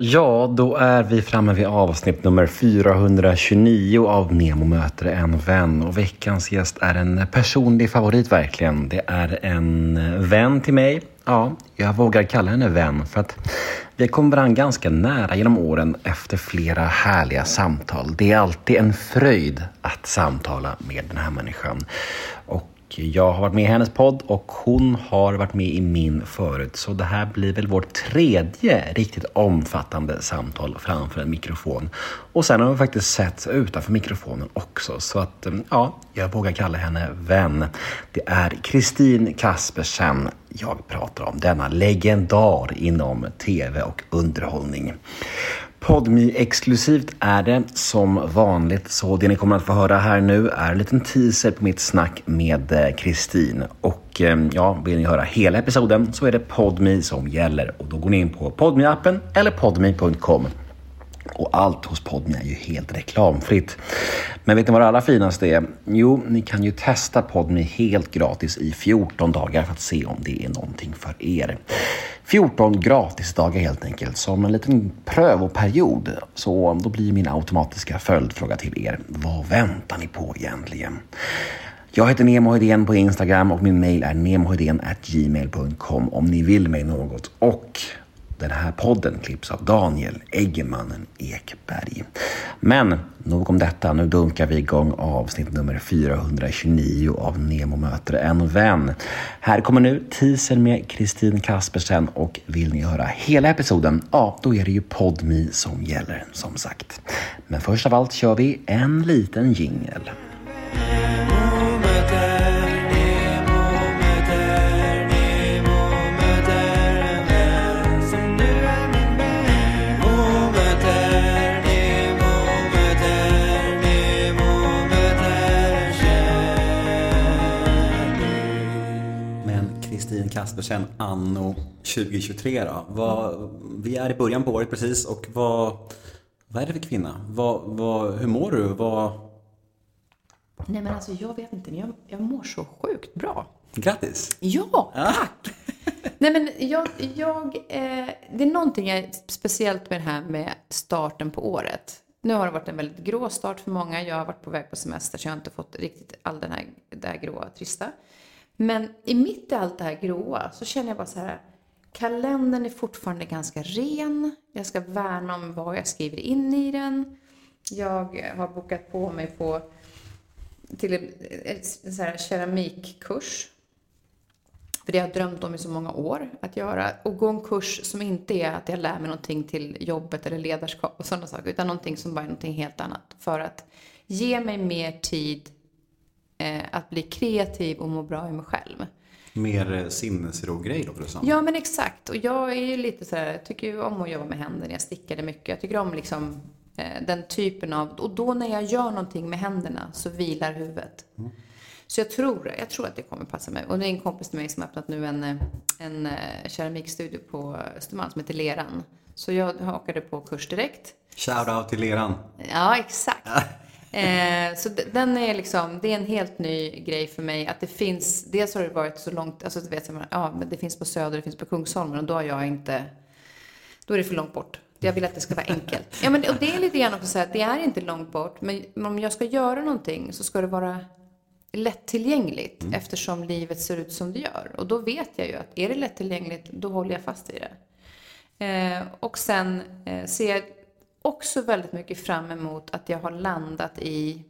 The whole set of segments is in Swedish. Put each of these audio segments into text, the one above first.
Ja, då är vi framme vid avsnitt nummer 429 av Nemo möter en vän. Och veckans gäst är en personlig favorit verkligen. Det är en vän till mig. Ja, jag vågar kalla henne vän för att vi kom varandra ganska nära genom åren efter flera härliga samtal. Det är alltid en fröjd att samtala med den här människan. Och jag har varit med i hennes podd och hon har varit med i min förut. Så det här blir väl vårt tredje riktigt omfattande samtal framför en mikrofon. Och sen har vi faktiskt sett utanför mikrofonen också. Så att mm, ja, jag vågar kalla henne vän. Det är Kristin Kaspersen jag pratar om. Denna legendar inom tv och underhållning podmi exklusivt är det som vanligt, så det ni kommer att få höra här nu är en liten teaser på mitt snack med eh, Kristin. Och ehm, ja, vill ni höra hela episoden så är det Podmi som gäller och då går ni in på podmi appen eller podmi.com. Och allt hos Podmi är ju helt reklamfritt. Men vet ni vad det allra finaste är? Jo, ni kan ju testa Podmi helt gratis i 14 dagar för att se om det är någonting för er. 14 gratisdagar helt enkelt som en liten prövoperiod. Så då blir min automatiska följdfråga till er. Vad väntar ni på egentligen? Jag heter Nemo Hedén på Instagram och min mail är gmail.com om ni vill mig något. Och den här podden klipps av Daniel Eggemannen Ekberg. Men nog om detta. Nu dunkar vi igång avsnitt nummer 429 av Nemo möter en vän. Här kommer nu teasern med Kristin Kaspersen och vill ni höra hela episoden, ja, då är det ju Podmi som gäller som sagt. Men först av allt kör vi en liten jingel. Kaspersen anno 2023 då? Vad, vi är i början på året precis och vad, vad är det för kvinna? Vad, vad, hur mår du? Vad... Nej men alltså jag vet inte, jag, jag mår så sjukt bra. Grattis! Ja, tack! Nej men jag, jag eh, det är någonting jag, speciellt med det här med starten på året. Nu har det varit en väldigt grå start för många. Jag har varit på väg på semester så jag har inte fått riktigt all den här, det här gråa, trista. Men i mitt i allt det här gråa så känner jag bara så här, kalendern är fortfarande ganska ren. Jag ska värna om vad jag skriver in i den. Jag har bokat på mig på till en, en så här keramikkurs. För det har jag drömt om i så många år att göra. Och gå en kurs som inte är att jag lär mig någonting till jobbet eller ledarskap och sådana saker. Utan någonting som bara är någonting helt annat. För att ge mig mer tid eh, att bli kreativ och må bra i mig själv. Mer eh, sinnesro-grej då, för det Ja, men exakt. Och jag är ju lite så här, tycker ju om att jobba med händerna. Jag stickade mycket. Jag tycker om liksom eh, den typen av, och då när jag gör någonting med händerna så vilar huvudet. Mm. Så jag tror, jag tror att det kommer passa mig. Och det är en kompis till mig som har öppnat nu en, eh, en uh, keramikstudio på Östermalm som heter Leran. Så jag hakade på kurs direkt. Shout out till Leran. Ja, exakt. Eh, så den är liksom, det är en helt ny grej för mig att det finns, dels har det varit så långt, alltså du vet, ja, men det finns på Söder, det finns på Kungsholmen och då har jag inte, då är det för långt bort. Jag vill att det ska vara enkelt. Ja, men, och det är lite grann också så här, det är inte långt bort, men om jag ska göra någonting så ska det vara lättillgängligt mm. eftersom livet ser ut som det gör. Och då vet jag ju att är det lättillgängligt, då håller jag fast i det. Eh, och sen eh, ser jag också väldigt mycket fram emot att jag har landat i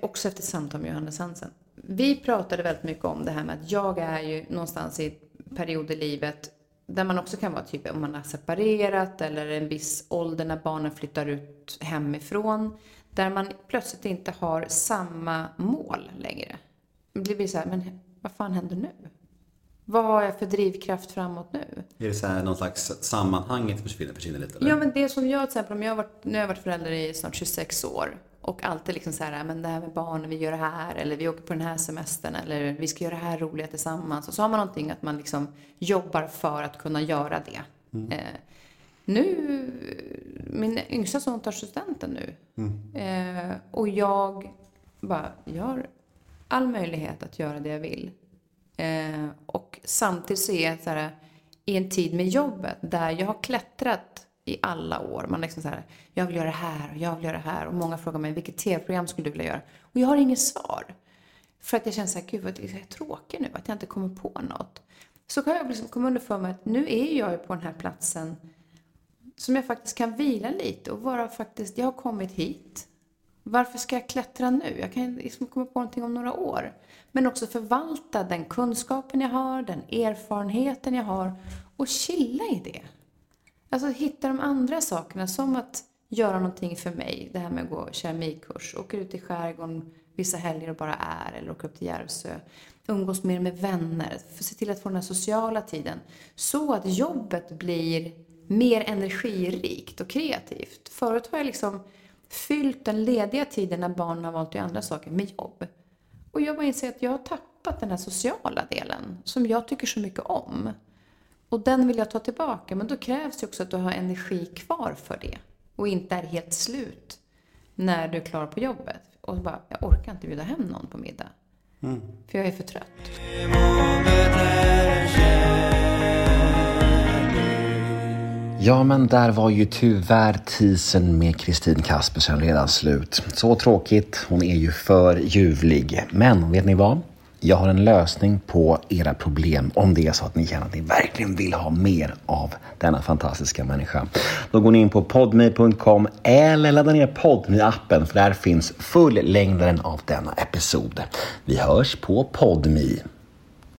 också efter samtal med Johannes Hansen. Vi pratade väldigt mycket om det här med att jag är ju någonstans i en period i livet där man också kan vara typ om man har separerat eller en viss ålder när barnen flyttar ut hemifrån. Där man plötsligt inte har samma mål längre. Det blir så här, men vad fan händer nu? Vad har jag för drivkraft framåt nu? Är det så här någon slags sammanhanget försvinner, försvinner lite? Eller? Ja, men det som jag till exempel, om jag har varit, nu har jag varit förälder i snart 26 år och alltid liksom så här, men det här med barnen, vi gör det här, eller vi åker på den här semestern, eller vi ska göra det här roliga tillsammans. Och så har man någonting att man liksom jobbar för att kunna göra det. Mm. Eh, nu, min yngsta son tar studenten nu. Mm. Eh, och jag bara, jag har all möjlighet att göra det jag vill. Eh, och samtidigt så är jag så här, i en tid med jobbet där jag har klättrat i alla år. Man liksom så här, jag vill göra det här och jag vill göra det här. Och många frågar mig, vilket tv-program skulle du vilja göra? Och jag har inget svar. För att jag känner så här, gud vad jag är tråkig nu, att jag inte kommer på något. Så kan jag liksom komma under mig att nu är jag ju på den här platsen som jag faktiskt kan vila lite och vara faktiskt, jag har kommit hit. Varför ska jag klättra nu? Jag kan liksom komma på någonting om några år. Men också förvalta den kunskapen jag har, den erfarenheten jag har och chilla i det. Alltså hitta de andra sakerna som att göra någonting för mig. Det här med att gå keramikkurs, åka ut i skärgården vissa helger och bara är eller åka upp till Järvsö. Umgås mer med vänner, för se till att få den här sociala tiden. Så att jobbet blir mer energirikt och kreativt. Förut har jag liksom fyllt den lediga tiden när barnen har valt att göra andra saker med jobb. Och jag bara inser att jag har tappat den här sociala delen som jag tycker så mycket om. Och den vill jag ta tillbaka, men då krävs det också att du har energi kvar för det. Och inte är helt slut när du är klar på jobbet. Och bara, jag orkar inte bjuda hem någon på middag. Mm. För jag är för trött. Ja, men där var ju tyvärr tisen med Kristin Kaspersen redan slut. Så tråkigt. Hon är ju för ljuvlig. Men vet ni vad? Jag har en lösning på era problem om det är så att ni känner att ni verkligen vill ha mer av denna fantastiska människa. Då går ni in på podme.com eller laddar ner podme appen för där finns fullängdaren av denna episod. Vi hörs på podme.